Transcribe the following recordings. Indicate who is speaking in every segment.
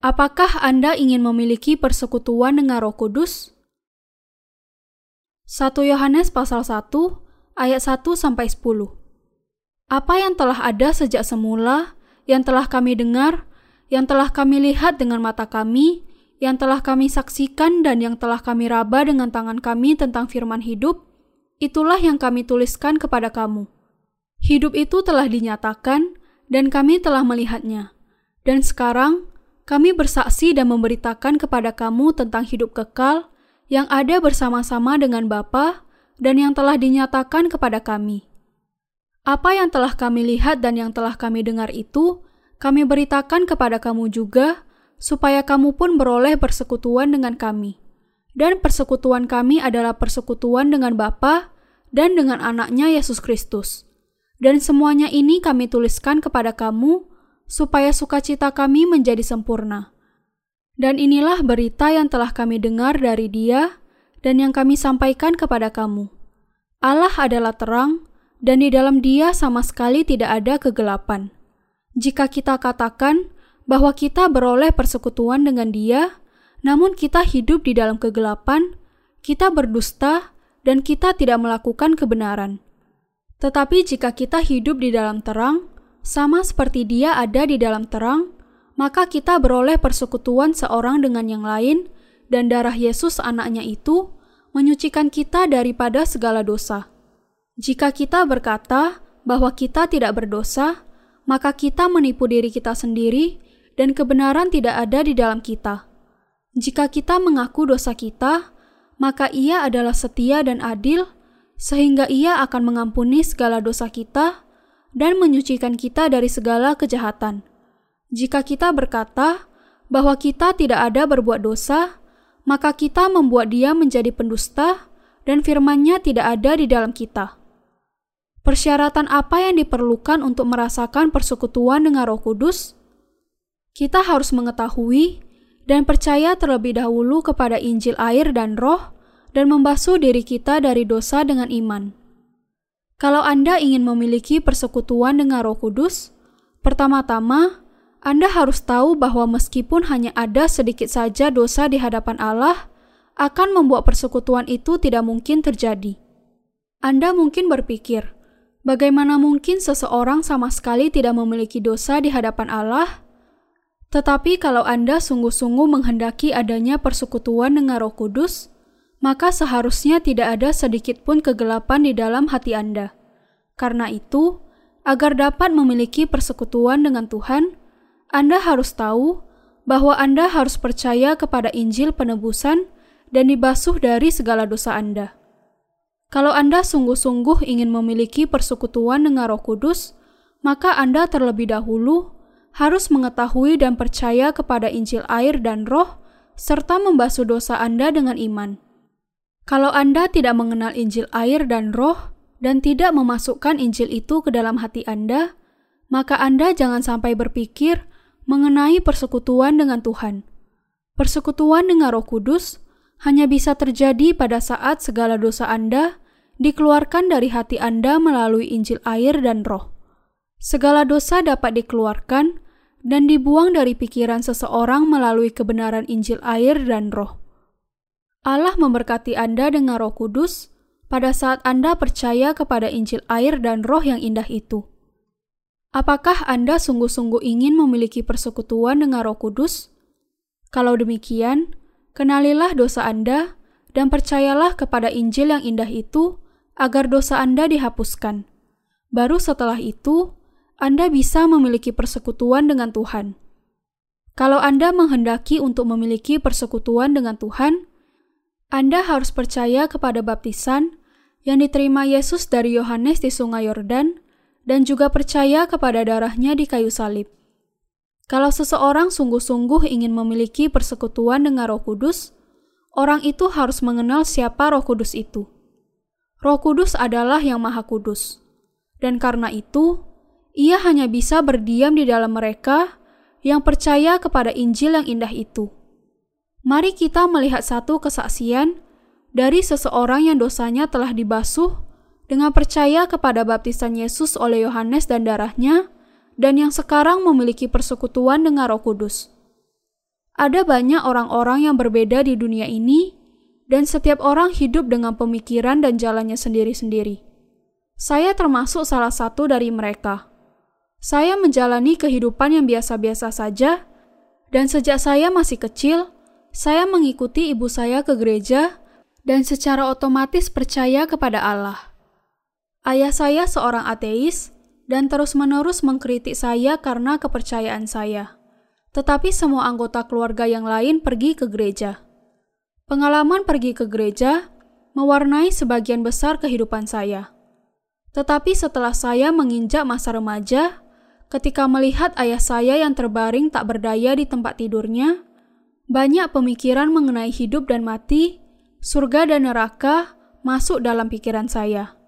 Speaker 1: Apakah Anda ingin memiliki persekutuan dengan Roh Kudus? 1 Yohanes pasal 1 ayat 1 sampai 10. Apa yang telah ada sejak semula, yang telah kami dengar, yang telah kami lihat dengan mata kami, yang telah kami saksikan dan yang telah kami raba dengan tangan kami tentang firman hidup, itulah yang kami tuliskan kepada kamu. Hidup itu telah dinyatakan dan kami telah melihatnya. Dan sekarang kami bersaksi dan memberitakan kepada kamu tentang hidup kekal yang ada bersama-sama dengan Bapa dan yang telah dinyatakan kepada kami. Apa yang telah kami lihat dan yang telah kami dengar itu, kami beritakan kepada kamu juga, supaya kamu pun beroleh persekutuan dengan kami. Dan persekutuan kami adalah persekutuan dengan Bapa dan dengan anaknya Yesus Kristus. Dan semuanya ini kami tuliskan kepada kamu, supaya sukacita kami menjadi sempurna. Dan inilah berita yang telah kami dengar dari Dia dan yang kami sampaikan kepada kamu. Allah adalah terang, dan di dalam Dia sama sekali tidak ada kegelapan. Jika kita katakan bahwa kita beroleh persekutuan dengan Dia, namun kita hidup di dalam kegelapan, kita berdusta dan kita tidak melakukan kebenaran. Tetapi jika kita hidup di dalam terang, sama seperti Dia ada di dalam terang, maka kita beroleh persekutuan seorang dengan yang lain, dan darah Yesus anaknya itu menyucikan kita daripada segala dosa. Jika kita berkata bahwa kita tidak berdosa, maka kita menipu diri kita sendiri dan kebenaran tidak ada di dalam kita. Jika kita mengaku dosa kita, maka ia adalah setia dan adil, sehingga ia akan mengampuni segala dosa kita dan menyucikan kita dari segala kejahatan. Jika kita berkata bahwa kita tidak ada berbuat dosa, maka kita membuat dia menjadi pendusta dan firman-Nya tidak ada di dalam kita. Persyaratan apa yang diperlukan untuk merasakan persekutuan dengan Roh Kudus? Kita harus mengetahui dan percaya terlebih dahulu kepada Injil air dan Roh dan membasuh diri kita dari dosa dengan iman. Kalau Anda ingin memiliki persekutuan dengan Roh Kudus, pertama-tama Anda harus tahu bahwa meskipun hanya ada sedikit saja dosa di hadapan Allah, akan membuat persekutuan itu tidak mungkin terjadi. Anda mungkin berpikir, bagaimana mungkin seseorang sama sekali tidak memiliki dosa di hadapan Allah? Tetapi kalau Anda sungguh-sungguh menghendaki adanya persekutuan dengan Roh Kudus, maka seharusnya tidak ada sedikit pun kegelapan di dalam hati Anda. Karena itu, agar dapat memiliki persekutuan dengan Tuhan, Anda harus tahu bahwa Anda harus percaya kepada Injil penebusan dan dibasuh dari segala dosa Anda. Kalau Anda sungguh-sungguh ingin memiliki persekutuan dengan Roh Kudus, maka Anda terlebih dahulu harus mengetahui dan percaya kepada Injil air dan Roh, serta membasuh dosa Anda dengan iman. Kalau Anda tidak mengenal Injil air dan roh dan tidak memasukkan Injil itu ke dalam hati Anda, maka Anda jangan sampai berpikir mengenai persekutuan dengan Tuhan. Persekutuan dengan Roh Kudus hanya bisa terjadi pada saat segala dosa Anda dikeluarkan dari hati Anda melalui Injil air dan roh. Segala dosa dapat dikeluarkan dan dibuang dari pikiran seseorang melalui kebenaran Injil air dan roh. Allah memberkati Anda dengan Roh Kudus pada saat Anda percaya kepada Injil air dan Roh yang indah itu. Apakah Anda sungguh-sungguh ingin memiliki persekutuan dengan Roh Kudus? Kalau demikian, kenalilah dosa Anda dan percayalah kepada Injil yang indah itu agar dosa Anda dihapuskan. Baru setelah itu, Anda bisa memiliki persekutuan dengan Tuhan. Kalau Anda menghendaki untuk memiliki persekutuan dengan Tuhan, anda harus percaya kepada baptisan yang diterima Yesus dari Yohanes di Sungai Yordan dan juga percaya kepada darahnya di kayu salib. Kalau seseorang sungguh-sungguh ingin memiliki persekutuan dengan Roh Kudus, orang itu harus mengenal siapa Roh Kudus itu. Roh Kudus adalah yang Maha Kudus, dan karena itu ia hanya bisa berdiam di dalam mereka yang percaya kepada Injil yang indah itu. Mari kita melihat satu kesaksian dari seseorang yang dosanya telah dibasuh dengan percaya kepada baptisan Yesus oleh Yohanes dan darahnya, dan yang sekarang memiliki persekutuan dengan Roh Kudus. Ada banyak orang-orang yang berbeda di dunia ini, dan setiap orang hidup dengan pemikiran dan jalannya sendiri-sendiri. Saya termasuk salah satu dari mereka. Saya menjalani kehidupan yang biasa-biasa saja, dan sejak saya masih kecil, saya mengikuti ibu saya ke gereja dan secara otomatis percaya kepada Allah. Ayah saya seorang ateis dan terus-menerus mengkritik saya karena kepercayaan saya. Tetapi semua anggota keluarga yang lain pergi ke gereja. Pengalaman pergi ke gereja mewarnai sebagian besar kehidupan saya. Tetapi setelah saya menginjak masa remaja, ketika melihat ayah saya yang terbaring tak berdaya di tempat tidurnya, banyak pemikiran mengenai hidup dan mati, surga dan neraka masuk dalam pikiran saya.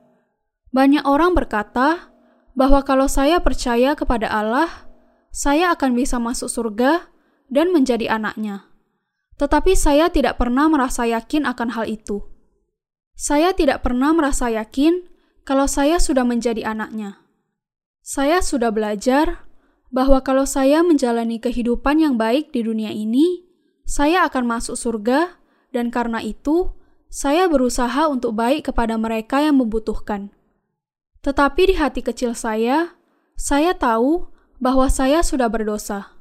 Speaker 1: Banyak orang berkata bahwa kalau saya percaya kepada Allah, saya akan bisa masuk surga dan menjadi anaknya. Tetapi saya tidak pernah merasa yakin akan hal itu. Saya tidak pernah merasa yakin kalau saya sudah menjadi anaknya. Saya sudah belajar bahwa kalau saya menjalani kehidupan yang baik di dunia ini, saya akan masuk surga, dan karena itu saya berusaha untuk baik kepada mereka yang membutuhkan. Tetapi di hati kecil saya, saya tahu bahwa saya sudah berdosa.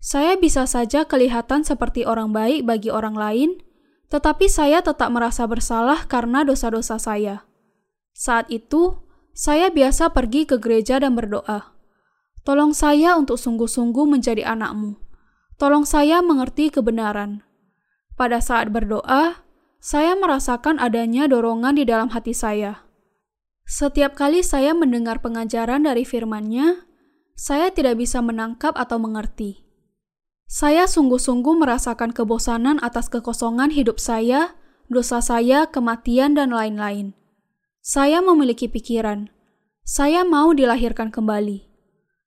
Speaker 1: Saya bisa saja kelihatan seperti orang baik bagi orang lain, tetapi saya tetap merasa bersalah karena dosa-dosa saya. Saat itu, saya biasa pergi ke gereja dan berdoa. Tolong saya untuk sungguh-sungguh menjadi anakmu. Tolong saya mengerti kebenaran. Pada saat berdoa, saya merasakan adanya dorongan di dalam hati saya. Setiap kali saya mendengar pengajaran dari firman-Nya, saya tidak bisa menangkap atau mengerti. Saya sungguh-sungguh merasakan kebosanan atas kekosongan hidup saya, dosa saya, kematian, dan lain-lain. Saya memiliki pikiran, saya mau dilahirkan kembali.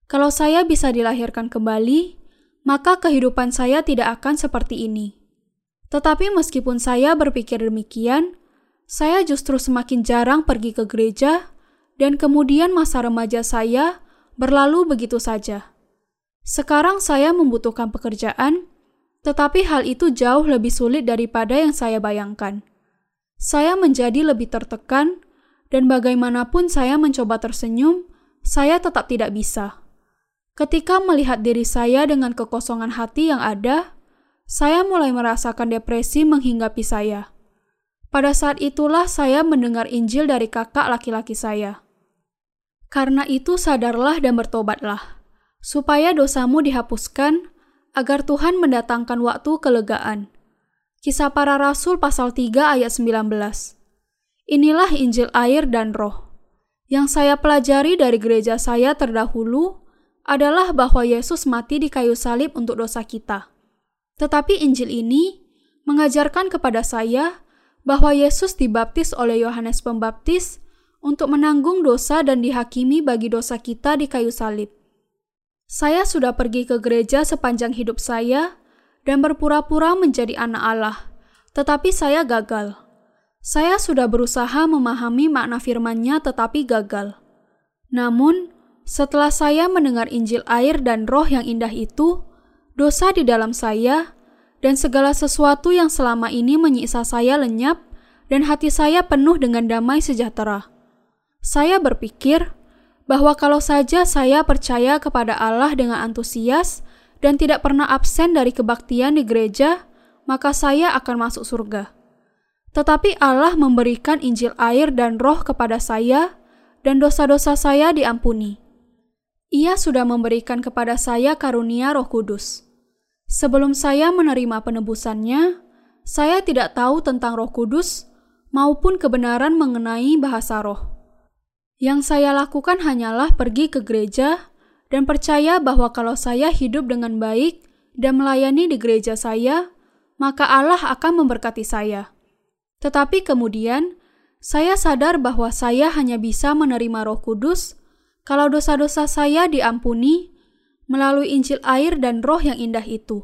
Speaker 1: Kalau saya bisa dilahirkan kembali, maka kehidupan saya tidak akan seperti ini. Tetapi meskipun saya berpikir demikian, saya justru semakin jarang pergi ke gereja, dan kemudian masa remaja saya berlalu begitu saja. Sekarang saya membutuhkan pekerjaan, tetapi hal itu jauh lebih sulit daripada yang saya bayangkan. Saya menjadi lebih tertekan dan bagaimanapun saya mencoba tersenyum, saya tetap tidak bisa. Ketika melihat diri saya dengan kekosongan hati yang ada, saya mulai merasakan depresi menghinggapi saya. Pada saat itulah saya mendengar Injil dari kakak laki-laki saya. Karena itu sadarlah dan bertobatlah, supaya dosamu dihapuskan, agar Tuhan mendatangkan waktu kelegaan. Kisah para Rasul pasal 3 ayat 19 Inilah Injil air dan roh. Yang saya pelajari dari gereja saya terdahulu adalah bahwa Yesus mati di kayu salib untuk dosa kita. Tetapi Injil ini mengajarkan kepada saya bahwa Yesus dibaptis oleh Yohanes Pembaptis untuk menanggung dosa dan dihakimi bagi dosa kita di kayu salib. Saya sudah pergi ke gereja sepanjang hidup saya dan berpura-pura menjadi anak Allah, tetapi saya gagal. Saya sudah berusaha memahami makna firman-Nya tetapi gagal. Namun, setelah saya mendengar Injil air dan roh yang indah itu, dosa di dalam saya dan segala sesuatu yang selama ini menyiksa saya lenyap dan hati saya penuh dengan damai sejahtera. Saya berpikir bahwa kalau saja saya percaya kepada Allah dengan antusias dan tidak pernah absen dari kebaktian di gereja, maka saya akan masuk surga. Tetapi Allah memberikan Injil air dan roh kepada saya, dan dosa-dosa saya diampuni. Ia sudah memberikan kepada saya karunia roh kudus. Sebelum saya menerima penebusannya, saya tidak tahu tentang roh kudus maupun kebenaran mengenai bahasa roh. Yang saya lakukan hanyalah pergi ke gereja dan percaya bahwa kalau saya hidup dengan baik dan melayani di gereja saya, maka Allah akan memberkati saya. Tetapi kemudian, saya sadar bahwa saya hanya bisa menerima Roh Kudus kalau dosa-dosa saya diampuni melalui Injil air dan Roh yang indah itu.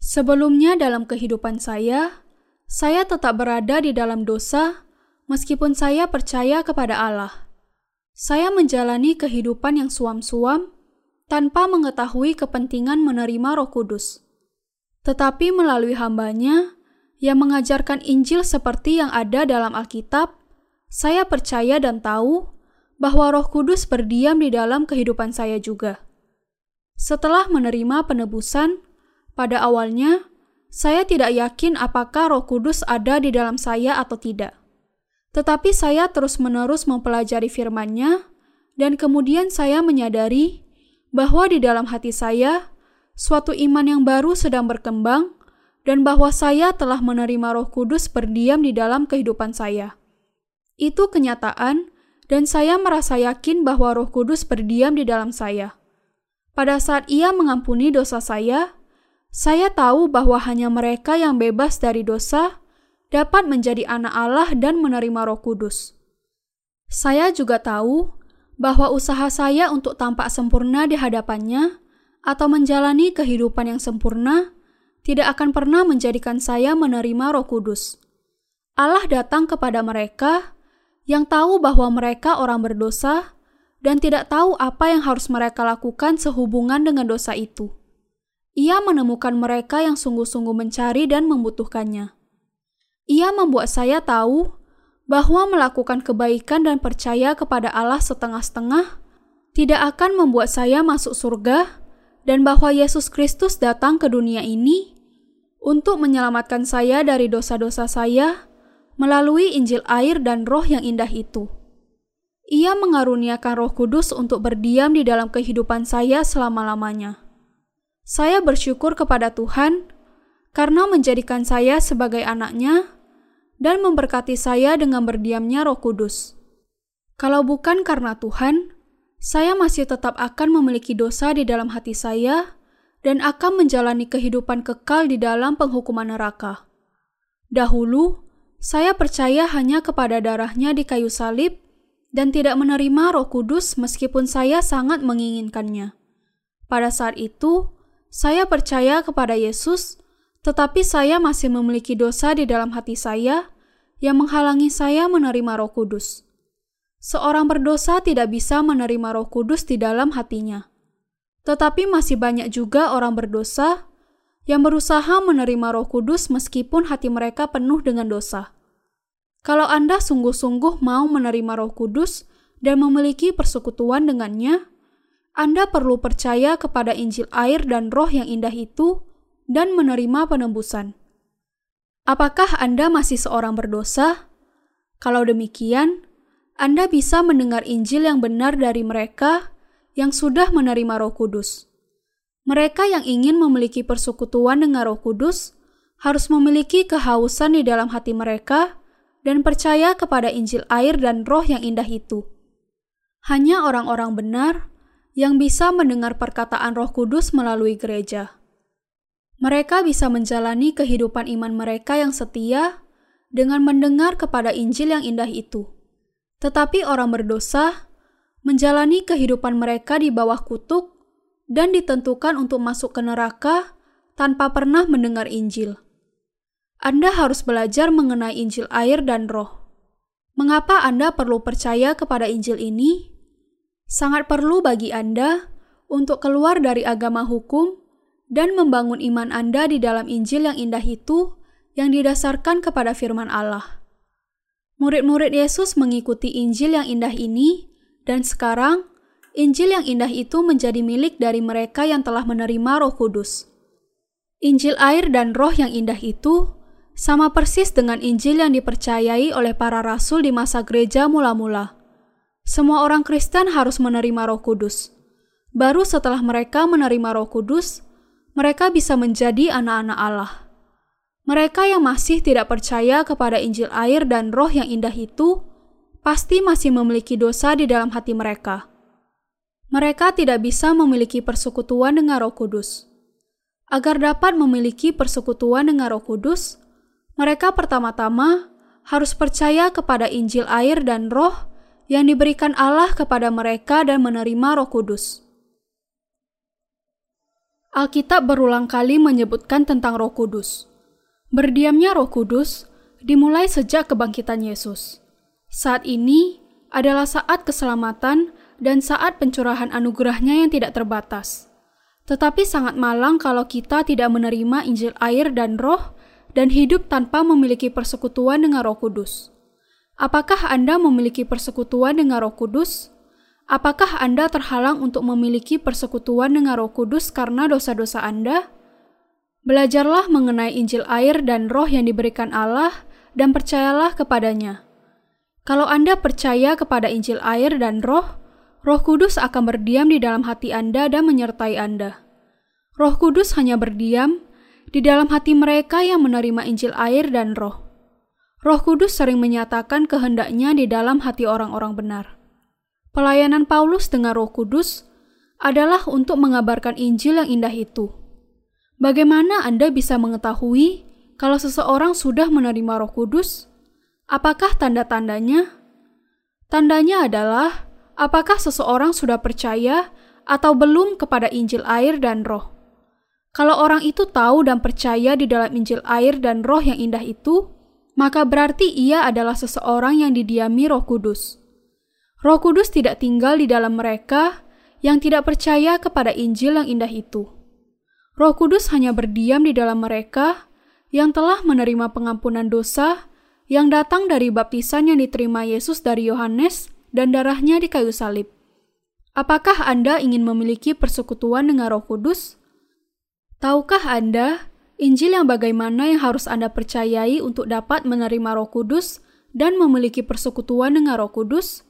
Speaker 1: Sebelumnya, dalam kehidupan saya, saya tetap berada di dalam dosa, meskipun saya percaya kepada Allah. Saya menjalani kehidupan yang suam-suam tanpa mengetahui kepentingan menerima Roh Kudus. tetapi melalui hambanya yang mengajarkan Injil seperti yang ada dalam Alkitab, saya percaya dan tahu bahwa Roh Kudus berdiam di dalam kehidupan saya juga. Setelah menerima penebusan, pada awalnya saya tidak yakin apakah Roh Kudus ada di dalam saya atau tidak. Tetapi saya terus-menerus mempelajari firman-Nya dan kemudian saya menyadari bahwa di dalam hati saya suatu iman yang baru sedang berkembang dan bahwa saya telah menerima Roh Kudus berdiam di dalam kehidupan saya. Itu kenyataan, dan saya merasa yakin bahwa Roh Kudus berdiam di dalam saya. Pada saat Ia mengampuni dosa saya, saya tahu bahwa hanya mereka yang bebas dari dosa dapat menjadi anak Allah dan menerima Roh Kudus. Saya juga tahu bahwa usaha saya untuk tampak sempurna di hadapannya atau menjalani kehidupan yang sempurna tidak akan pernah menjadikan saya menerima Roh Kudus. Allah datang kepada mereka yang tahu bahwa mereka orang berdosa dan tidak tahu apa yang harus mereka lakukan sehubungan dengan dosa itu. Ia menemukan mereka yang sungguh-sungguh mencari dan membutuhkannya. Ia membuat saya tahu bahwa melakukan kebaikan dan percaya kepada Allah setengah-setengah tidak akan membuat saya masuk surga dan bahwa Yesus Kristus datang ke dunia ini untuk menyelamatkan saya dari dosa-dosa saya melalui Injil air dan roh yang indah itu. Ia mengaruniakan roh kudus untuk berdiam di dalam kehidupan saya selama-lamanya. Saya bersyukur kepada Tuhan karena menjadikan saya sebagai anaknya dan memberkati saya dengan berdiamnya roh kudus. Kalau bukan karena Tuhan, saya masih tetap akan memiliki dosa di dalam hati saya dan akan menjalani kehidupan kekal di dalam penghukuman neraka. Dahulu, saya percaya hanya kepada darahnya di kayu salib dan tidak menerima roh kudus meskipun saya sangat menginginkannya. Pada saat itu, saya percaya kepada Yesus, tetapi saya masih memiliki dosa di dalam hati saya yang menghalangi saya menerima roh kudus. Seorang berdosa tidak bisa menerima Roh Kudus di dalam hatinya. Tetapi masih banyak juga orang berdosa yang berusaha menerima Roh Kudus meskipun hati mereka penuh dengan dosa. Kalau Anda sungguh-sungguh mau menerima Roh Kudus dan memiliki persekutuan dengannya, Anda perlu percaya kepada Injil air dan Roh yang indah itu dan menerima penembusan. Apakah Anda masih seorang berdosa? Kalau demikian, anda bisa mendengar Injil yang benar dari mereka yang sudah menerima Roh Kudus. Mereka yang ingin memiliki persekutuan dengan Roh Kudus harus memiliki kehausan di dalam hati mereka dan percaya kepada Injil air dan Roh yang indah itu. Hanya orang-orang benar yang bisa mendengar perkataan Roh Kudus melalui gereja. Mereka bisa menjalani kehidupan iman mereka yang setia dengan mendengar kepada Injil yang indah itu. Tetapi orang berdosa menjalani kehidupan mereka di bawah kutuk dan ditentukan untuk masuk ke neraka tanpa pernah mendengar Injil. Anda harus belajar mengenai Injil air dan roh. Mengapa Anda perlu percaya kepada Injil ini? Sangat perlu bagi Anda untuk keluar dari agama hukum dan membangun iman Anda di dalam Injil yang indah itu yang didasarkan kepada firman Allah. Murid-murid Yesus mengikuti Injil yang indah ini, dan sekarang Injil yang indah itu menjadi milik dari mereka yang telah menerima Roh Kudus. Injil air dan Roh yang indah itu sama persis dengan Injil yang dipercayai oleh para rasul di masa gereja mula-mula. Semua orang Kristen harus menerima Roh Kudus. Baru setelah mereka menerima Roh Kudus, mereka bisa menjadi anak-anak Allah. Mereka yang masih tidak percaya kepada Injil air dan roh yang indah itu pasti masih memiliki dosa di dalam hati mereka. Mereka tidak bisa memiliki persekutuan dengan Roh Kudus. Agar dapat memiliki persekutuan dengan Roh Kudus, mereka pertama-tama harus percaya kepada Injil air dan Roh yang diberikan Allah kepada mereka dan menerima Roh Kudus. Alkitab berulang kali menyebutkan tentang Roh Kudus. Berdiamnya Roh Kudus dimulai sejak kebangkitan Yesus. Saat ini adalah saat keselamatan dan saat pencurahan anugerahnya yang tidak terbatas. Tetapi sangat malang kalau kita tidak menerima Injil air dan roh dan hidup tanpa memiliki persekutuan dengan roh kudus. Apakah Anda memiliki persekutuan dengan roh kudus? Apakah Anda terhalang untuk memiliki persekutuan dengan roh kudus karena dosa-dosa Anda? Belajarlah mengenai Injil air dan roh yang diberikan Allah dan percayalah kepadanya. Kalau Anda percaya kepada Injil air dan roh, roh kudus akan berdiam di dalam hati Anda dan menyertai Anda. Roh kudus hanya berdiam di dalam hati mereka yang menerima Injil air dan roh. Roh Kudus sering menyatakan kehendaknya di dalam hati orang-orang benar. Pelayanan Paulus dengan Roh Kudus adalah untuk mengabarkan Injil yang indah itu. Bagaimana Anda bisa mengetahui kalau seseorang sudah menerima Roh Kudus? Apakah tanda-tandanya? Tandanya adalah apakah seseorang sudah percaya atau belum kepada Injil air dan Roh. Kalau orang itu tahu dan percaya di dalam Injil air dan Roh yang indah itu, maka berarti ia adalah seseorang yang didiami Roh Kudus. Roh Kudus tidak tinggal di dalam mereka yang tidak percaya kepada Injil yang indah itu. Roh Kudus hanya berdiam di dalam mereka yang telah menerima pengampunan dosa yang datang dari baptisan yang diterima Yesus dari Yohanes dan darahnya di kayu salib. Apakah Anda ingin memiliki persekutuan dengan Roh Kudus? Tahukah Anda Injil yang bagaimana yang harus Anda percayai untuk dapat menerima Roh Kudus dan memiliki persekutuan dengan Roh Kudus?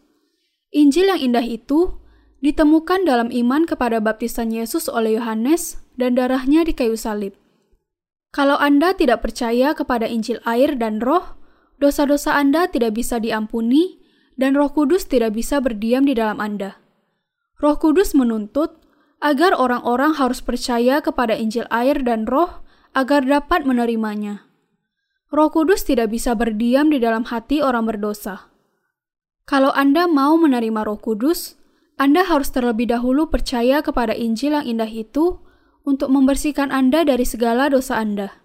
Speaker 1: Injil yang indah itu ditemukan dalam iman kepada baptisan Yesus oleh Yohanes dan darahnya di kayu salib. Kalau Anda tidak percaya kepada Injil air dan roh, dosa-dosa Anda tidak bisa diampuni dan roh kudus tidak bisa berdiam di dalam Anda. Roh kudus menuntut agar orang-orang harus percaya kepada Injil air dan roh agar dapat menerimanya. Roh kudus tidak bisa berdiam di dalam hati orang berdosa. Kalau Anda mau menerima roh kudus, Anda harus terlebih dahulu percaya kepada Injil yang indah itu untuk membersihkan Anda dari segala dosa Anda.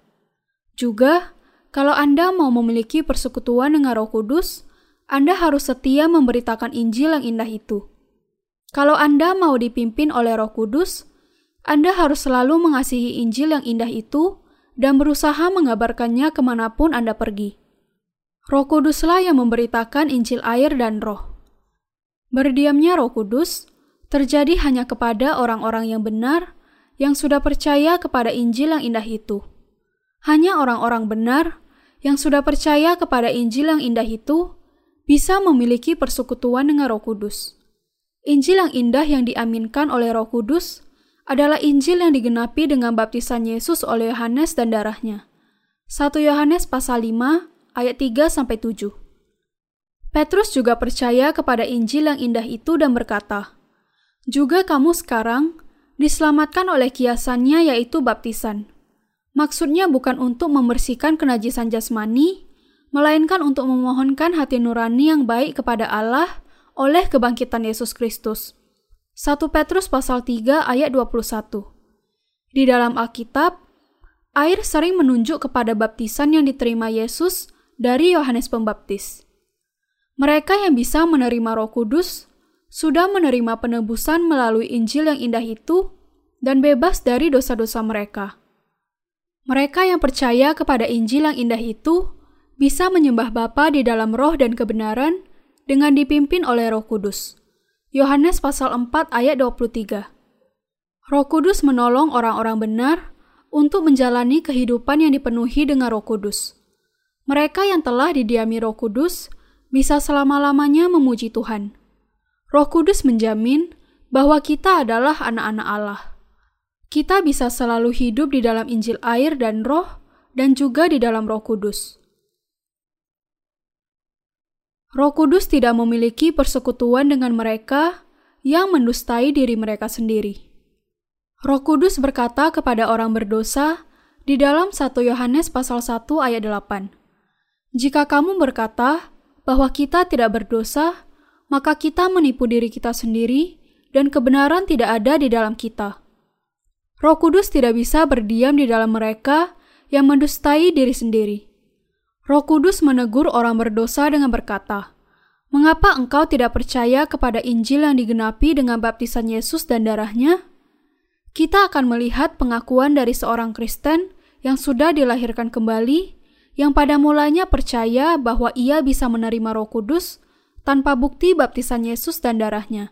Speaker 1: Juga, kalau Anda mau memiliki persekutuan dengan Roh Kudus, Anda harus setia memberitakan Injil yang indah itu. Kalau Anda mau dipimpin oleh Roh Kudus, Anda harus selalu mengasihi Injil yang indah itu dan berusaha mengabarkannya ke mana pun Anda pergi. Roh Kuduslah yang memberitakan Injil air dan roh. Berdiamnya Roh Kudus terjadi hanya kepada orang-orang yang benar yang sudah percaya kepada Injil yang indah itu. Hanya orang-orang benar yang sudah percaya kepada Injil yang indah itu bisa memiliki persekutuan dengan Roh Kudus. Injil yang indah yang diaminkan oleh Roh Kudus adalah Injil yang digenapi dengan baptisan Yesus oleh Yohanes dan darahnya. 1 Yohanes pasal 5 ayat 3 sampai 7. Petrus juga percaya kepada Injil yang indah itu dan berkata, "Juga kamu sekarang diselamatkan oleh kiasannya yaitu baptisan. Maksudnya bukan untuk membersihkan kenajisan jasmani, melainkan untuk memohonkan hati nurani yang baik kepada Allah oleh kebangkitan Yesus Kristus. 1 Petrus pasal 3 ayat 21. Di dalam Alkitab, air sering menunjuk kepada baptisan yang diterima Yesus dari Yohanes Pembaptis. Mereka yang bisa menerima Roh Kudus sudah menerima penebusan melalui Injil yang indah itu dan bebas dari dosa-dosa mereka. Mereka yang percaya kepada Injil yang indah itu bisa menyembah Bapa di dalam roh dan kebenaran dengan dipimpin oleh Roh Kudus. Yohanes pasal 4 ayat 23. Roh Kudus menolong orang-orang benar untuk menjalani kehidupan yang dipenuhi dengan Roh Kudus. Mereka yang telah didiami Roh Kudus bisa selama-lamanya memuji Tuhan. Roh Kudus menjamin bahwa kita adalah anak-anak Allah. Kita bisa selalu hidup di dalam Injil air dan Roh, dan juga di dalam Roh Kudus. Roh Kudus tidak memiliki persekutuan dengan mereka yang mendustai diri mereka sendiri. Roh Kudus berkata kepada orang berdosa di dalam 1 Yohanes pasal 1 ayat 8. Jika kamu berkata bahwa kita tidak berdosa, maka kita menipu diri kita sendiri dan kebenaran tidak ada di dalam kita. Roh Kudus tidak bisa berdiam di dalam mereka yang mendustai diri sendiri. Roh Kudus menegur orang berdosa dengan berkata, Mengapa engkau tidak percaya kepada Injil yang digenapi dengan baptisan Yesus dan darahnya? kita akan melihat pengakuan dari seorang Kristen yang sudah dilahirkan kembali, yang pada mulanya percaya bahwa ia bisa menerima Roh Kudus tanpa bukti baptisan Yesus dan darahnya.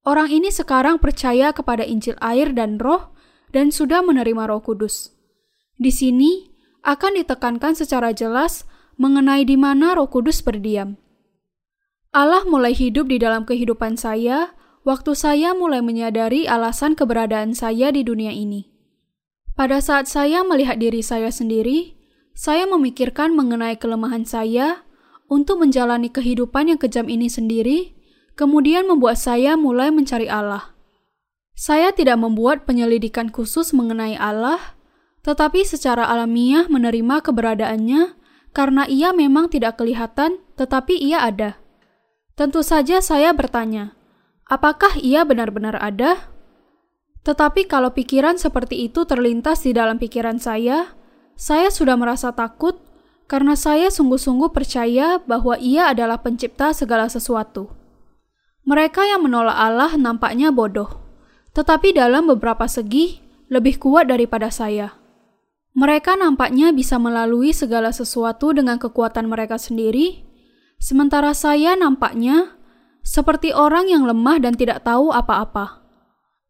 Speaker 1: Orang ini sekarang percaya kepada Injil air dan Roh dan sudah menerima Roh Kudus. Di sini akan ditekankan secara jelas mengenai di mana Roh Kudus berdiam. Allah mulai hidup di dalam kehidupan saya waktu saya mulai menyadari alasan keberadaan saya di dunia ini. Pada saat saya melihat diri saya sendiri, saya memikirkan mengenai kelemahan saya untuk menjalani kehidupan yang kejam ini sendiri, kemudian membuat saya mulai mencari Allah. Saya tidak membuat penyelidikan khusus mengenai Allah, tetapi secara alamiah menerima keberadaannya karena ia memang tidak kelihatan, tetapi ia ada. Tentu saja saya bertanya, Apakah ia benar-benar ada? Tetapi kalau pikiran seperti itu terlintas di dalam pikiran saya, saya sudah merasa takut karena saya sungguh-sungguh percaya bahwa Ia adalah Pencipta segala sesuatu. Mereka yang menolak Allah nampaknya bodoh, tetapi dalam beberapa segi lebih kuat daripada saya. Mereka nampaknya bisa melalui segala sesuatu dengan kekuatan mereka sendiri, sementara saya nampaknya seperti orang yang lemah dan tidak tahu apa-apa.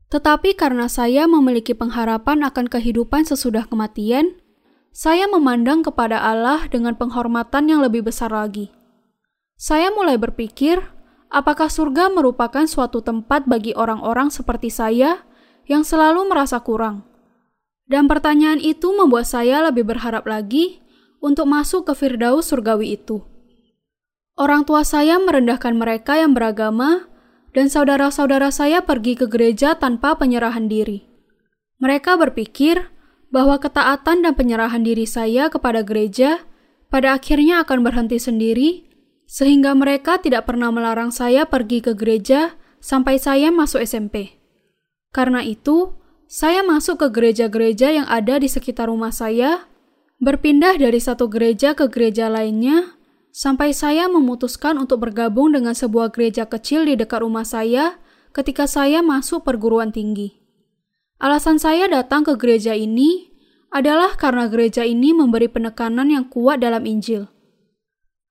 Speaker 1: Tetapi karena saya memiliki pengharapan akan kehidupan sesudah kematian, saya memandang kepada Allah dengan penghormatan yang lebih besar lagi. Saya mulai berpikir, apakah surga merupakan suatu tempat bagi orang-orang seperti saya yang selalu merasa kurang? Dan pertanyaan itu membuat saya lebih berharap lagi untuk masuk ke Firdaus surgawi itu. Orang tua saya merendahkan mereka yang beragama, dan saudara-saudara saya pergi ke gereja tanpa penyerahan diri. Mereka berpikir bahwa ketaatan dan penyerahan diri saya kepada gereja pada akhirnya akan berhenti sendiri, sehingga mereka tidak pernah melarang saya pergi ke gereja sampai saya masuk SMP. Karena itu, saya masuk ke gereja-gereja yang ada di sekitar rumah saya, berpindah dari satu gereja ke gereja lainnya, sampai saya memutuskan untuk bergabung dengan sebuah gereja kecil di dekat rumah saya ketika saya masuk perguruan tinggi. Alasan saya datang ke gereja ini adalah karena gereja ini memberi penekanan yang kuat dalam Injil.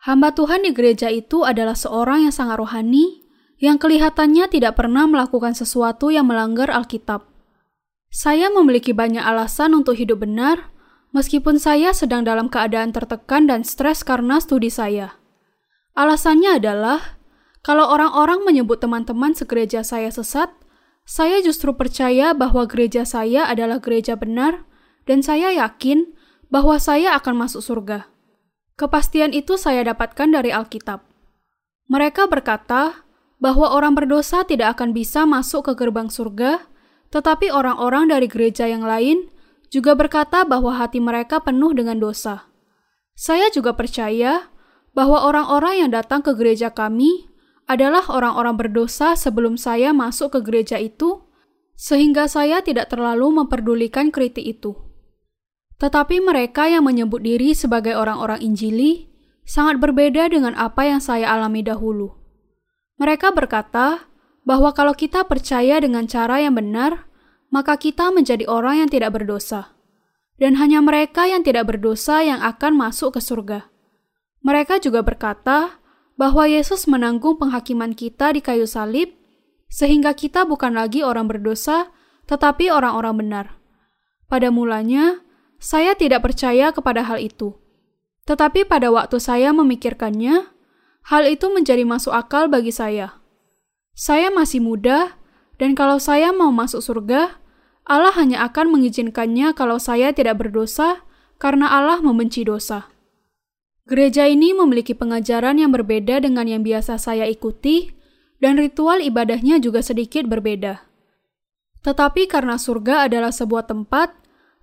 Speaker 1: Hamba Tuhan di gereja itu adalah seorang yang sangat rohani, yang kelihatannya tidak pernah melakukan sesuatu yang melanggar Alkitab. Saya memiliki banyak alasan untuk hidup benar, meskipun saya sedang dalam keadaan tertekan dan stres karena studi saya. Alasannya adalah, kalau orang-orang menyebut teman-teman segereja saya sesat, saya justru percaya bahwa gereja saya adalah gereja benar, dan saya yakin bahwa saya akan masuk surga. Kepastian itu saya dapatkan dari Alkitab. Mereka berkata bahwa orang berdosa tidak akan bisa masuk ke gerbang surga, tetapi orang-orang dari gereja yang lain juga berkata bahwa hati mereka penuh dengan dosa. Saya juga percaya bahwa orang-orang yang datang ke gereja kami adalah orang-orang berdosa sebelum saya masuk ke gereja itu, sehingga saya tidak terlalu memperdulikan kritik itu. Tetapi mereka yang menyebut diri sebagai orang-orang Injili sangat berbeda dengan apa yang saya alami dahulu. Mereka berkata bahwa kalau kita percaya dengan cara yang benar, maka kita menjadi orang yang tidak berdosa. Dan hanya mereka yang tidak berdosa yang akan masuk ke surga. Mereka juga berkata bahwa Yesus menanggung penghakiman kita di kayu salib, sehingga kita bukan lagi orang berdosa, tetapi orang-orang benar. Pada mulanya, saya tidak percaya kepada hal itu. Tetapi pada waktu saya memikirkannya, hal itu menjadi masuk akal bagi saya. Saya masih muda, dan kalau saya mau masuk surga, Allah hanya akan mengizinkannya kalau saya tidak berdosa karena Allah membenci dosa. Gereja ini memiliki pengajaran yang berbeda dengan yang biasa saya ikuti, dan ritual ibadahnya juga sedikit berbeda. Tetapi karena surga adalah sebuah tempat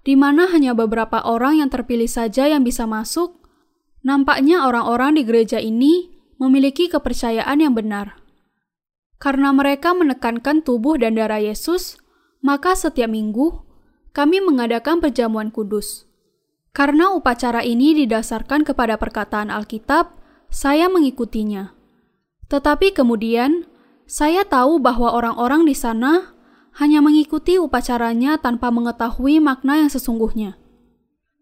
Speaker 1: di mana hanya beberapa orang yang terpilih saja yang bisa masuk, nampaknya orang-orang di gereja ini memiliki kepercayaan yang benar. Karena mereka menekankan tubuh dan darah Yesus, maka setiap minggu kami mengadakan perjamuan kudus. Karena upacara ini didasarkan kepada perkataan Alkitab, saya mengikutinya. Tetapi kemudian, saya tahu bahwa orang-orang di sana hanya mengikuti upacaranya tanpa mengetahui makna yang sesungguhnya.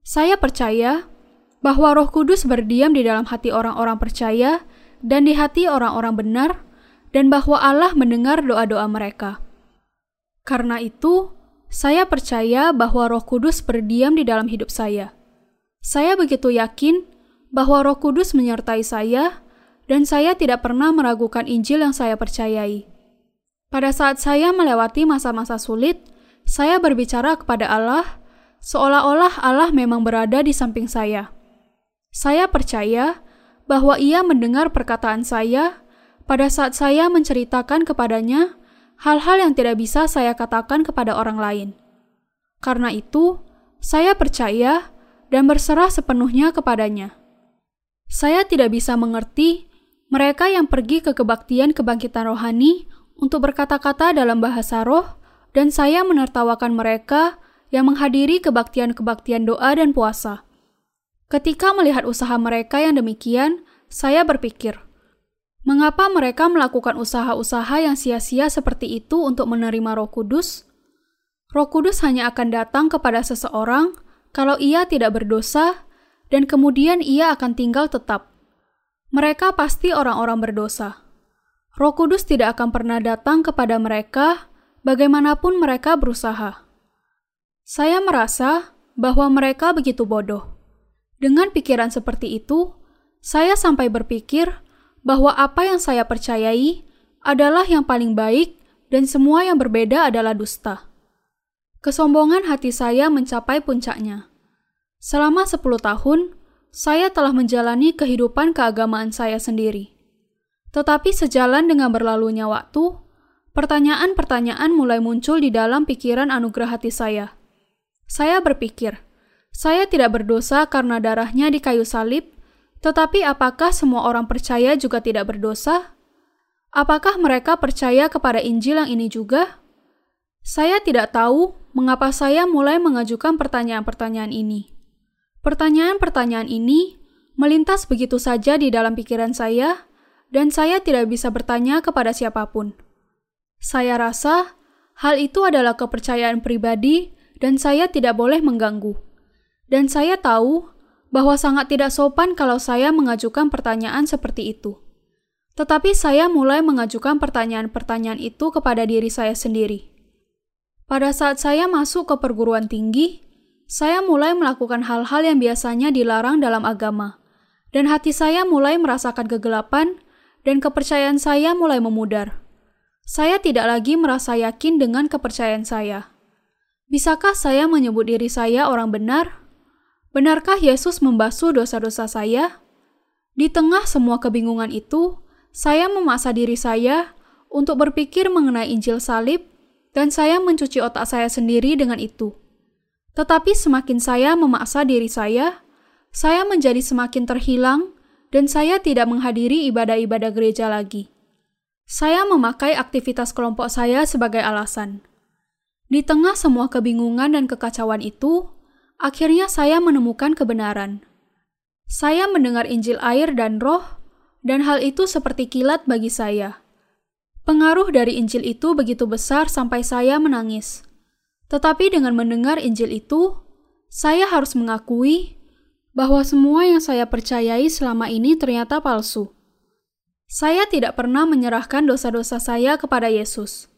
Speaker 1: Saya percaya bahwa Roh Kudus berdiam di dalam hati orang-orang percaya dan di hati orang-orang benar, dan bahwa Allah mendengar doa-doa mereka. Karena itu, saya percaya bahwa Roh Kudus berdiam di dalam hidup saya. Saya begitu yakin bahwa Roh Kudus menyertai saya, dan saya tidak pernah meragukan Injil yang saya percayai. Pada saat saya melewati masa-masa sulit, saya berbicara kepada Allah seolah-olah Allah memang berada di samping saya. Saya percaya bahwa Ia mendengar perkataan saya pada saat saya menceritakan kepadanya hal-hal yang tidak bisa saya katakan kepada orang lain. Karena itu, saya percaya dan berserah sepenuhnya kepadanya. Saya tidak bisa mengerti mereka yang pergi ke kebaktian kebangkitan rohani untuk berkata-kata dalam bahasa roh, dan saya menertawakan mereka yang menghadiri kebaktian-kebaktian doa dan puasa. Ketika melihat usaha mereka yang demikian, saya berpikir, mengapa mereka melakukan usaha-usaha yang sia-sia seperti itu untuk menerima Roh Kudus? Roh Kudus hanya akan datang kepada seseorang kalau ia tidak berdosa, dan kemudian ia akan tinggal tetap. Mereka pasti orang-orang berdosa. Roh Kudus tidak akan pernah datang kepada mereka, bagaimanapun mereka berusaha. Saya merasa bahwa mereka begitu bodoh. Dengan pikiran seperti itu, saya sampai berpikir bahwa apa yang saya percayai adalah yang paling baik, dan semua yang berbeda adalah dusta. Kesombongan hati saya mencapai puncaknya. Selama 10 tahun, saya telah menjalani kehidupan keagamaan saya sendiri. Tetapi sejalan dengan berlalunya waktu, pertanyaan-pertanyaan mulai muncul di dalam pikiran anugerah hati saya. Saya berpikir, saya tidak berdosa karena darahnya di kayu salib, tetapi apakah semua orang percaya juga tidak berdosa? Apakah mereka percaya kepada Injil yang ini juga? Saya tidak tahu mengapa saya mulai mengajukan pertanyaan-pertanyaan ini. Pertanyaan-pertanyaan ini melintas begitu saja di dalam pikiran saya, dan saya tidak bisa bertanya kepada siapa pun. Saya rasa hal itu adalah kepercayaan pribadi, dan saya tidak boleh mengganggu. Dan saya tahu bahwa sangat tidak sopan kalau saya mengajukan pertanyaan seperti itu. Tetapi saya mulai mengajukan pertanyaan-pertanyaan itu kepada diri saya sendiri. Pada saat saya masuk ke perguruan tinggi, saya mulai melakukan hal-hal yang biasanya dilarang dalam agama, dan hati saya mulai merasakan kegelapan, dan kepercayaan saya mulai memudar. Saya tidak lagi merasa yakin dengan kepercayaan saya. Bisakah saya menyebut diri saya orang benar? Benarkah Yesus membasuh dosa-dosa saya? Di tengah semua kebingungan itu, saya memaksa diri saya untuk berpikir mengenai Injil salib, dan saya mencuci otak saya sendiri dengan itu. Tetapi semakin saya memaksa diri saya, saya menjadi semakin terhilang dan saya tidak menghadiri ibadah-ibadah gereja lagi. Saya memakai aktivitas kelompok saya sebagai alasan. Di tengah semua kebingungan dan kekacauan itu, akhirnya saya menemukan kebenaran. Saya mendengar Injil air dan roh, dan hal itu seperti kilat bagi saya. Pengaruh dari Injil itu begitu besar sampai saya menangis. Tetapi dengan mendengar Injil itu, saya harus mengakui bahwa semua yang saya percayai selama ini ternyata palsu. Saya tidak pernah menyerahkan dosa-dosa saya kepada Yesus.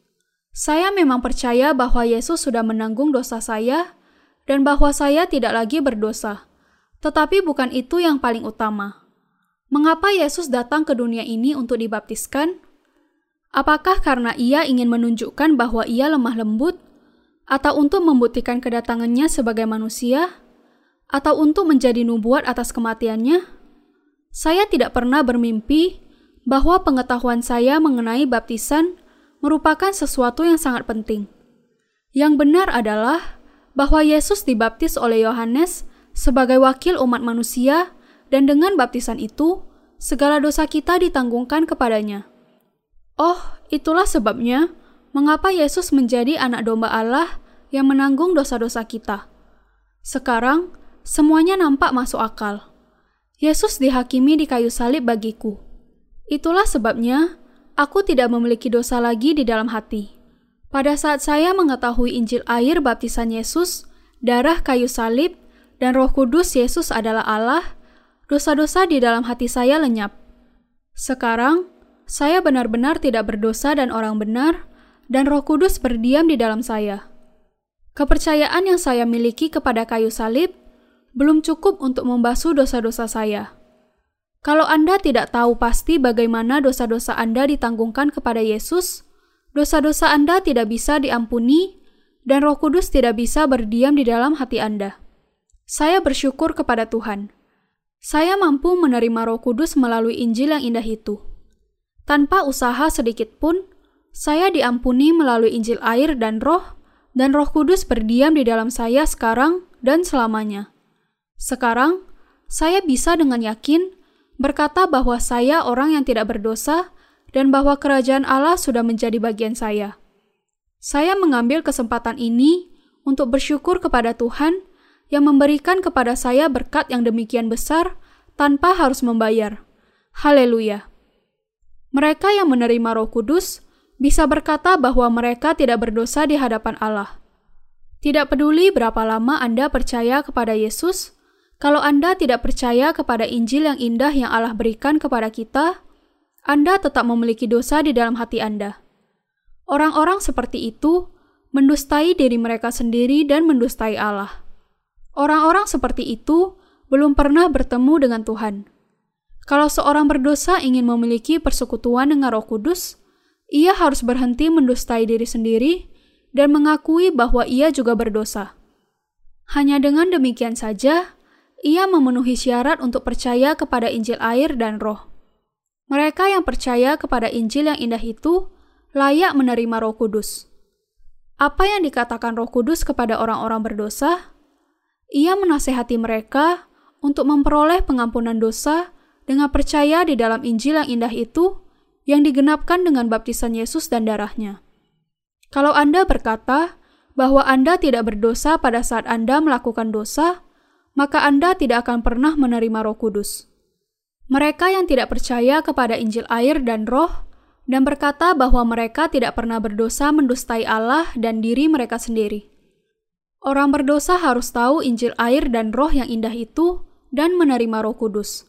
Speaker 1: Saya memang percaya bahwa Yesus sudah menanggung dosa saya dan bahwa saya tidak lagi berdosa. Tetapi bukan itu yang paling utama. Mengapa Yesus datang ke dunia ini untuk dibaptiskan? Apakah karena ia ingin menunjukkan bahwa ia lemah lembut atau untuk membuktikan kedatangannya sebagai manusia, atau untuk menjadi nubuat atas kematiannya? Saya tidak pernah bermimpi bahwa pengetahuan saya mengenai baptisan merupakan sesuatu yang sangat penting. Yang benar adalah bahwa Yesus dibaptis oleh Yohanes sebagai wakil umat manusia, dan dengan baptisan itu, segala dosa kita ditanggungkan kepadanya. Oh, itulah sebabnya mengapa Yesus menjadi anak domba Allah yang menanggung dosa-dosa kita. Sekarang, semuanya nampak masuk akal. Yesus dihakimi di kayu salib bagiku. Itulah sebabnya aku tidak memiliki dosa lagi di dalam hati. Pada saat saya mengetahui Injil air baptisan Yesus, darah kayu salib, dan Roh Kudus Yesus adalah Allah, dosa-dosa di dalam hati saya lenyap. Sekarang, saya benar-benar tidak berdosa dan orang benar, dan Roh Kudus berdiam di dalam saya. Kepercayaan yang saya miliki kepada kayu salib belum cukup untuk membasuh dosa-dosa saya. Kalau Anda tidak tahu pasti bagaimana dosa-dosa Anda ditanggungkan kepada Yesus, dosa-dosa Anda tidak bisa diampuni, dan Roh Kudus tidak bisa berdiam di dalam hati Anda. Saya bersyukur kepada Tuhan. Saya mampu menerima Roh Kudus melalui Injil yang indah itu. Tanpa usaha sedikit pun, saya diampuni melalui Injil air dan Roh, dan Roh Kudus berdiam di dalam saya sekarang dan selamanya. Sekarang, saya bisa dengan yakin berkata bahwa saya orang yang tidak berdosa dan bahwa kerajaan Allah sudah menjadi bagian saya. Saya mengambil kesempatan ini untuk bersyukur kepada Tuhan yang memberikan kepada saya berkat yang demikian besar tanpa harus membayar. Haleluya! Mereka yang menerima Roh Kudus bisa berkata bahwa mereka tidak berdosa di hadapan Allah. Tidak peduli berapa lama Anda percaya kepada Yesus, kalau Anda tidak percaya kepada Injil yang indah yang Allah berikan kepada kita, anda tetap memiliki dosa di dalam hati Anda. Orang-orang seperti itu mendustai diri mereka sendiri dan mendustai Allah. Orang-orang seperti itu belum pernah bertemu dengan Tuhan. Kalau seorang berdosa ingin memiliki persekutuan dengan Roh Kudus, ia harus berhenti mendustai diri sendiri dan mengakui bahwa ia juga berdosa. Hanya dengan demikian saja, ia memenuhi syarat untuk percaya kepada Injil air dan Roh. Mereka yang percaya kepada Injil yang indah itu layak menerima Roh Kudus. Apa yang dikatakan Roh Kudus kepada orang-orang berdosa? Ia menasehati mereka untuk memperoleh pengampunan dosa dengan percaya di dalam Injil yang indah itu yang digenapkan dengan baptisan Yesus dan darahnya. Kalau Anda berkata bahwa Anda tidak berdosa pada saat Anda melakukan dosa, maka Anda tidak akan pernah menerima Roh Kudus. Mereka yang tidak percaya kepada Injil air dan Roh dan berkata bahwa mereka tidak pernah berdosa mendustai Allah dan diri mereka sendiri. Orang berdosa harus tahu Injil air dan Roh yang indah itu dan menerima Roh Kudus.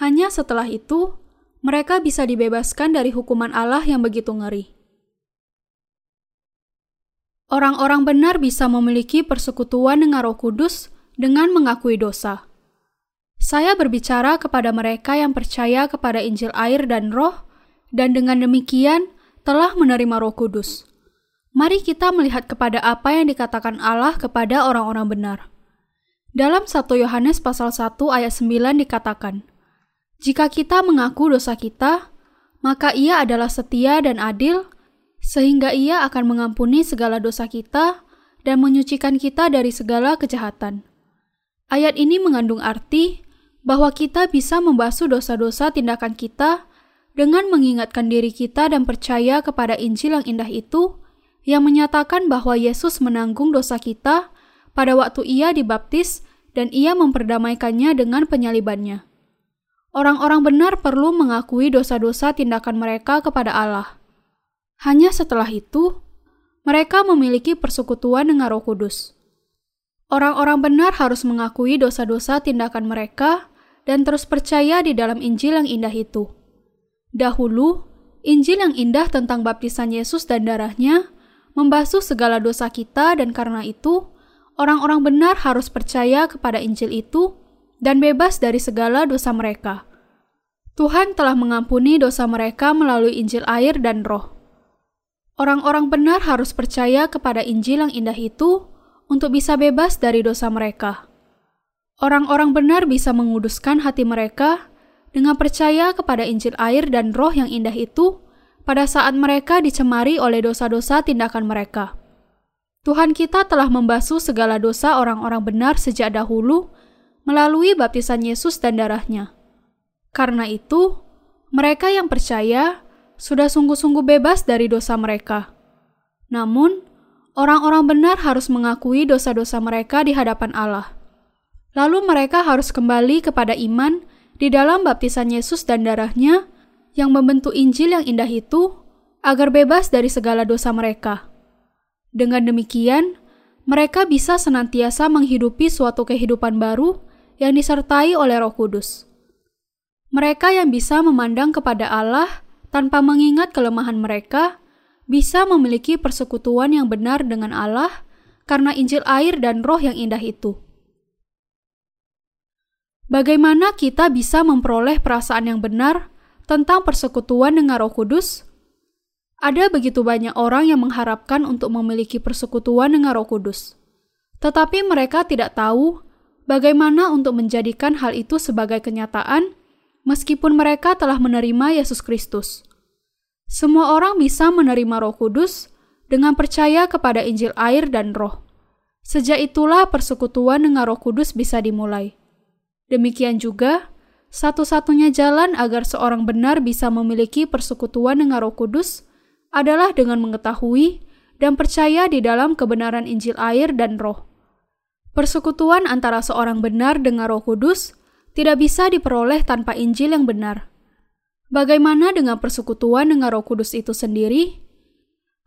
Speaker 1: Hanya setelah itu, mereka bisa dibebaskan dari hukuman Allah yang begitu ngeri. Orang-orang benar bisa memiliki persekutuan dengan Roh Kudus dengan mengakui dosa. Saya berbicara kepada mereka yang percaya kepada Injil air dan Roh, dan dengan demikian telah menerima Roh Kudus. Mari kita melihat kepada apa yang dikatakan Allah kepada orang-orang benar. Dalam 1 Yohanes pasal 1 ayat 9 dikatakan, Jika kita mengaku dosa kita, maka ia adalah setia dan adil, sehingga ia akan mengampuni segala dosa kita dan menyucikan kita dari segala kejahatan. Ayat ini mengandung arti bahwa kita bisa membasuh dosa-dosa tindakan kita dengan mengingatkan diri kita dan percaya kepada Injil yang indah itu, yang menyatakan bahwa Yesus menanggung dosa kita pada waktu Ia dibaptis dan Ia memperdamaikannya dengan penyalibannya. Orang-orang benar perlu mengakui dosa-dosa tindakan mereka kepada Allah. Hanya setelah itu, mereka memiliki persekutuan dengan Roh Kudus. Orang-orang benar harus mengakui dosa-dosa tindakan mereka dan terus percaya di dalam Injil yang indah itu. Dahulu, Injil yang indah tentang baptisan Yesus dan darahnya membasuh segala dosa kita dan karena itu, orang-orang benar harus percaya kepada Injil itu dan bebas dari segala dosa mereka. Tuhan telah mengampuni dosa mereka melalui Injil air dan roh. Orang-orang benar harus percaya kepada Injil yang indah itu untuk bisa bebas dari dosa mereka. Orang-orang benar bisa menguduskan hati mereka dengan percaya kepada Injil air dan roh yang indah itu pada saat mereka dicemari oleh dosa-dosa tindakan mereka. Tuhan kita telah membasuh segala dosa orang-orang benar sejak dahulu melalui baptisan Yesus dan darahnya. Karena itu, mereka yang percaya sudah sungguh-sungguh bebas dari dosa mereka. Namun, orang-orang benar harus mengakui dosa-dosa mereka di hadapan Allah. Lalu mereka harus kembali kepada iman di dalam baptisan Yesus dan darahnya yang membentuk Injil yang indah itu agar bebas dari segala dosa mereka. Dengan demikian, mereka bisa senantiasa menghidupi suatu kehidupan baru yang disertai oleh Roh Kudus. Mereka yang bisa memandang kepada Allah tanpa mengingat kelemahan mereka bisa memiliki persekutuan yang benar dengan Allah karena Injil air dan Roh yang indah itu. Bagaimana kita bisa memperoleh perasaan yang benar tentang persekutuan dengan Roh Kudus? Ada begitu banyak orang yang mengharapkan untuk memiliki persekutuan dengan Roh Kudus, tetapi mereka tidak tahu bagaimana untuk menjadikan hal itu sebagai kenyataan, meskipun mereka telah menerima Yesus Kristus. Semua orang bisa menerima Roh Kudus dengan percaya kepada Injil air dan Roh. Sejak itulah persekutuan dengan Roh Kudus bisa dimulai. Demikian juga, satu-satunya jalan agar seorang benar bisa memiliki persekutuan dengan Roh Kudus adalah dengan mengetahui dan percaya di dalam kebenaran Injil air dan Roh. Persekutuan antara seorang benar dengan Roh Kudus tidak bisa diperoleh tanpa Injil yang benar. Bagaimana dengan persekutuan dengan Roh Kudus itu sendiri?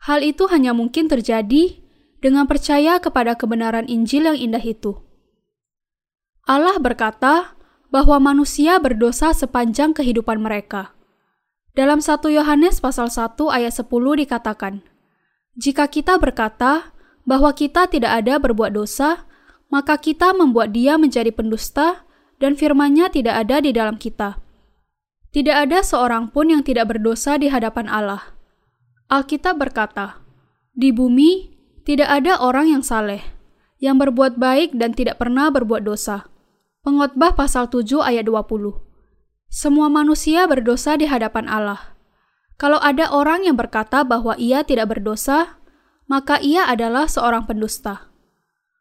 Speaker 1: Hal itu hanya mungkin terjadi dengan percaya kepada kebenaran Injil yang indah itu. Allah berkata bahwa manusia berdosa sepanjang kehidupan mereka. Dalam 1 Yohanes pasal 1 ayat 10 dikatakan, Jika kita berkata bahwa kita tidak ada berbuat dosa, maka kita membuat dia menjadi pendusta dan firman-Nya tidak ada di dalam kita. Tidak ada seorang pun yang tidak berdosa di hadapan Allah. Alkitab berkata, Di bumi tidak ada orang yang saleh, yang berbuat baik dan tidak pernah berbuat dosa. Pengotbah pasal 7 ayat 20. Semua manusia berdosa di hadapan Allah. Kalau ada orang yang berkata bahwa ia tidak berdosa, maka ia adalah seorang pendusta.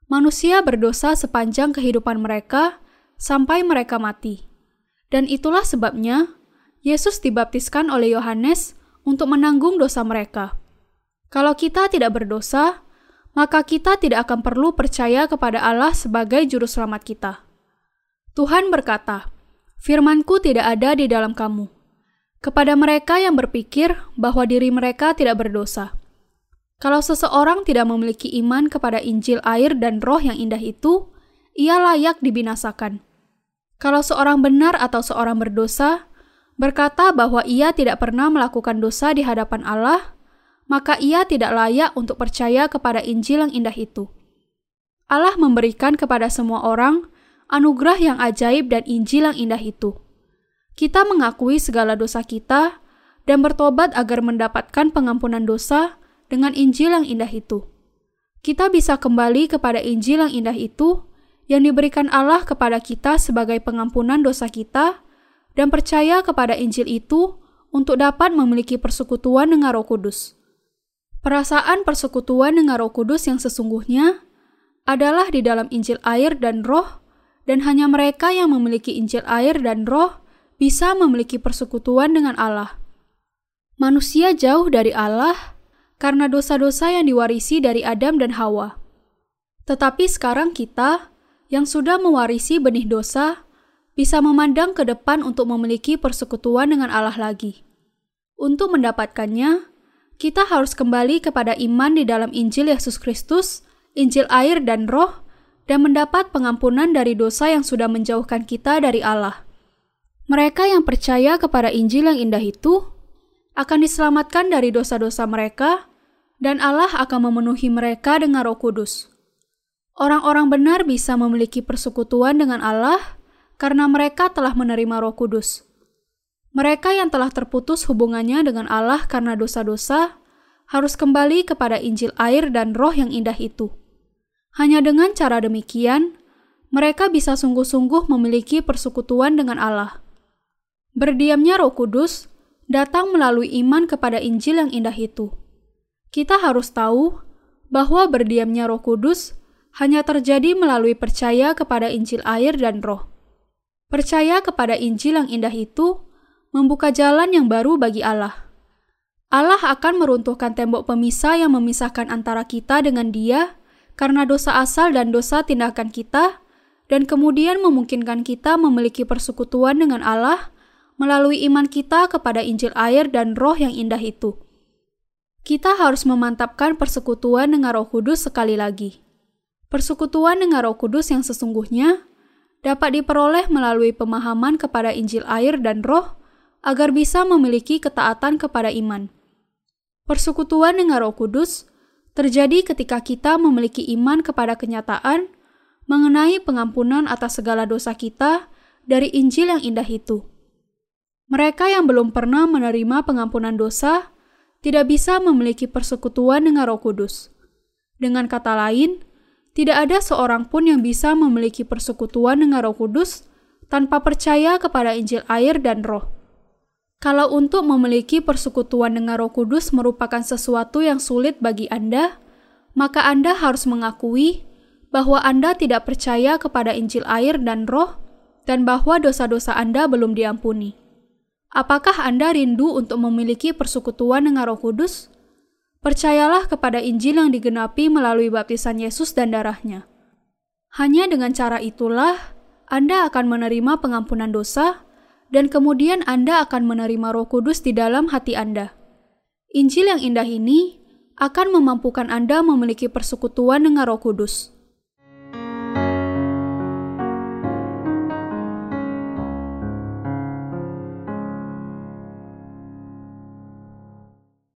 Speaker 1: Manusia berdosa sepanjang kehidupan mereka sampai mereka mati. Dan itulah sebabnya Yesus dibaptiskan oleh Yohanes untuk menanggung dosa mereka. Kalau kita tidak berdosa, maka kita tidak akan perlu percaya kepada Allah sebagai juru selamat kita. Tuhan berkata, Firmanku tidak ada di dalam kamu. Kepada mereka yang berpikir bahwa diri mereka tidak berdosa. Kalau seseorang tidak memiliki iman kepada Injil air dan roh yang indah itu, ia layak dibinasakan. Kalau seorang benar atau seorang berdosa berkata bahwa ia tidak pernah melakukan dosa di hadapan Allah, maka ia tidak layak untuk percaya kepada Injil yang indah itu. Allah memberikan kepada semua orang anugerah yang ajaib dan Injil yang indah itu. Kita mengakui segala dosa kita dan bertobat agar mendapatkan pengampunan dosa dengan Injil yang indah itu. Kita bisa kembali kepada Injil yang indah itu yang diberikan Allah kepada kita sebagai pengampunan dosa kita dan percaya kepada Injil itu untuk dapat memiliki persekutuan dengan Roh Kudus. Perasaan persekutuan dengan Roh Kudus yang sesungguhnya adalah di dalam Injil air dan Roh dan hanya mereka yang memiliki Injil air dan roh bisa memiliki persekutuan dengan Allah. Manusia jauh dari Allah karena dosa-dosa yang diwarisi dari Adam dan Hawa. Tetapi sekarang kita yang sudah mewarisi benih dosa bisa memandang ke depan untuk memiliki persekutuan dengan Allah lagi. Untuk mendapatkannya, kita harus kembali kepada iman di dalam Injil Yesus Kristus, Injil air dan roh, dan mendapat pengampunan dari dosa yang sudah menjauhkan kita dari Allah. Mereka yang percaya kepada Injil yang indah itu akan diselamatkan dari dosa-dosa mereka, dan Allah akan memenuhi mereka dengan Roh Kudus. Orang-orang benar bisa memiliki persekutuan dengan Allah karena mereka telah menerima Roh Kudus. Mereka yang telah terputus hubungannya dengan Allah karena dosa-dosa harus kembali kepada Injil air dan Roh yang indah itu. Hanya dengan cara demikian, mereka bisa sungguh-sungguh memiliki persekutuan dengan Allah. Berdiamnya Roh Kudus datang melalui iman kepada Injil yang indah itu. Kita harus tahu bahwa berdiamnya Roh Kudus hanya terjadi melalui percaya kepada Injil air dan Roh. Percaya kepada Injil yang indah itu membuka jalan yang baru bagi Allah. Allah akan meruntuhkan tembok pemisah yang memisahkan antara kita dengan Dia karena dosa asal dan dosa tindakan kita, dan kemudian memungkinkan kita memiliki persekutuan dengan Allah melalui iman kita kepada Injil air dan roh yang indah itu. kita harus memantapkan persekutuan dengan Roh Kudus sekali lagi. Persekutuan dengan Roh Kudus yang sesungguhnya dapat diperoleh melalui pemahaman kepada Injil air dan Roh agar bisa memiliki ketaatan kepada iman. Persekutuan dengan Roh Kudus terjadi ketika kita memiliki iman kepada kenyataan mengenai pengampunan atas segala dosa kita dari Injil yang indah itu. Mereka yang belum pernah menerima pengampunan dosa tidak bisa memiliki persekutuan dengan Roh Kudus. Dengan kata lain, tidak ada seorang pun yang bisa memiliki persekutuan dengan Roh Kudus tanpa percaya kepada Injil air dan Roh. Kalau untuk memiliki persekutuan dengan Roh Kudus merupakan sesuatu yang sulit bagi Anda, maka Anda harus mengakui bahwa Anda tidak percaya kepada Injil air dan Roh, dan bahwa dosa-dosa Anda belum diampuni. Apakah Anda rindu untuk memiliki persekutuan dengan Roh Kudus? Percayalah kepada Injil yang digenapi melalui baptisan Yesus dan darahnya. Hanya dengan cara itulah Anda akan menerima pengampunan dosa dan kemudian Anda akan menerima Roh Kudus di dalam hati Anda. Injil yang indah ini akan memampukan Anda memiliki persekutuan dengan Roh Kudus.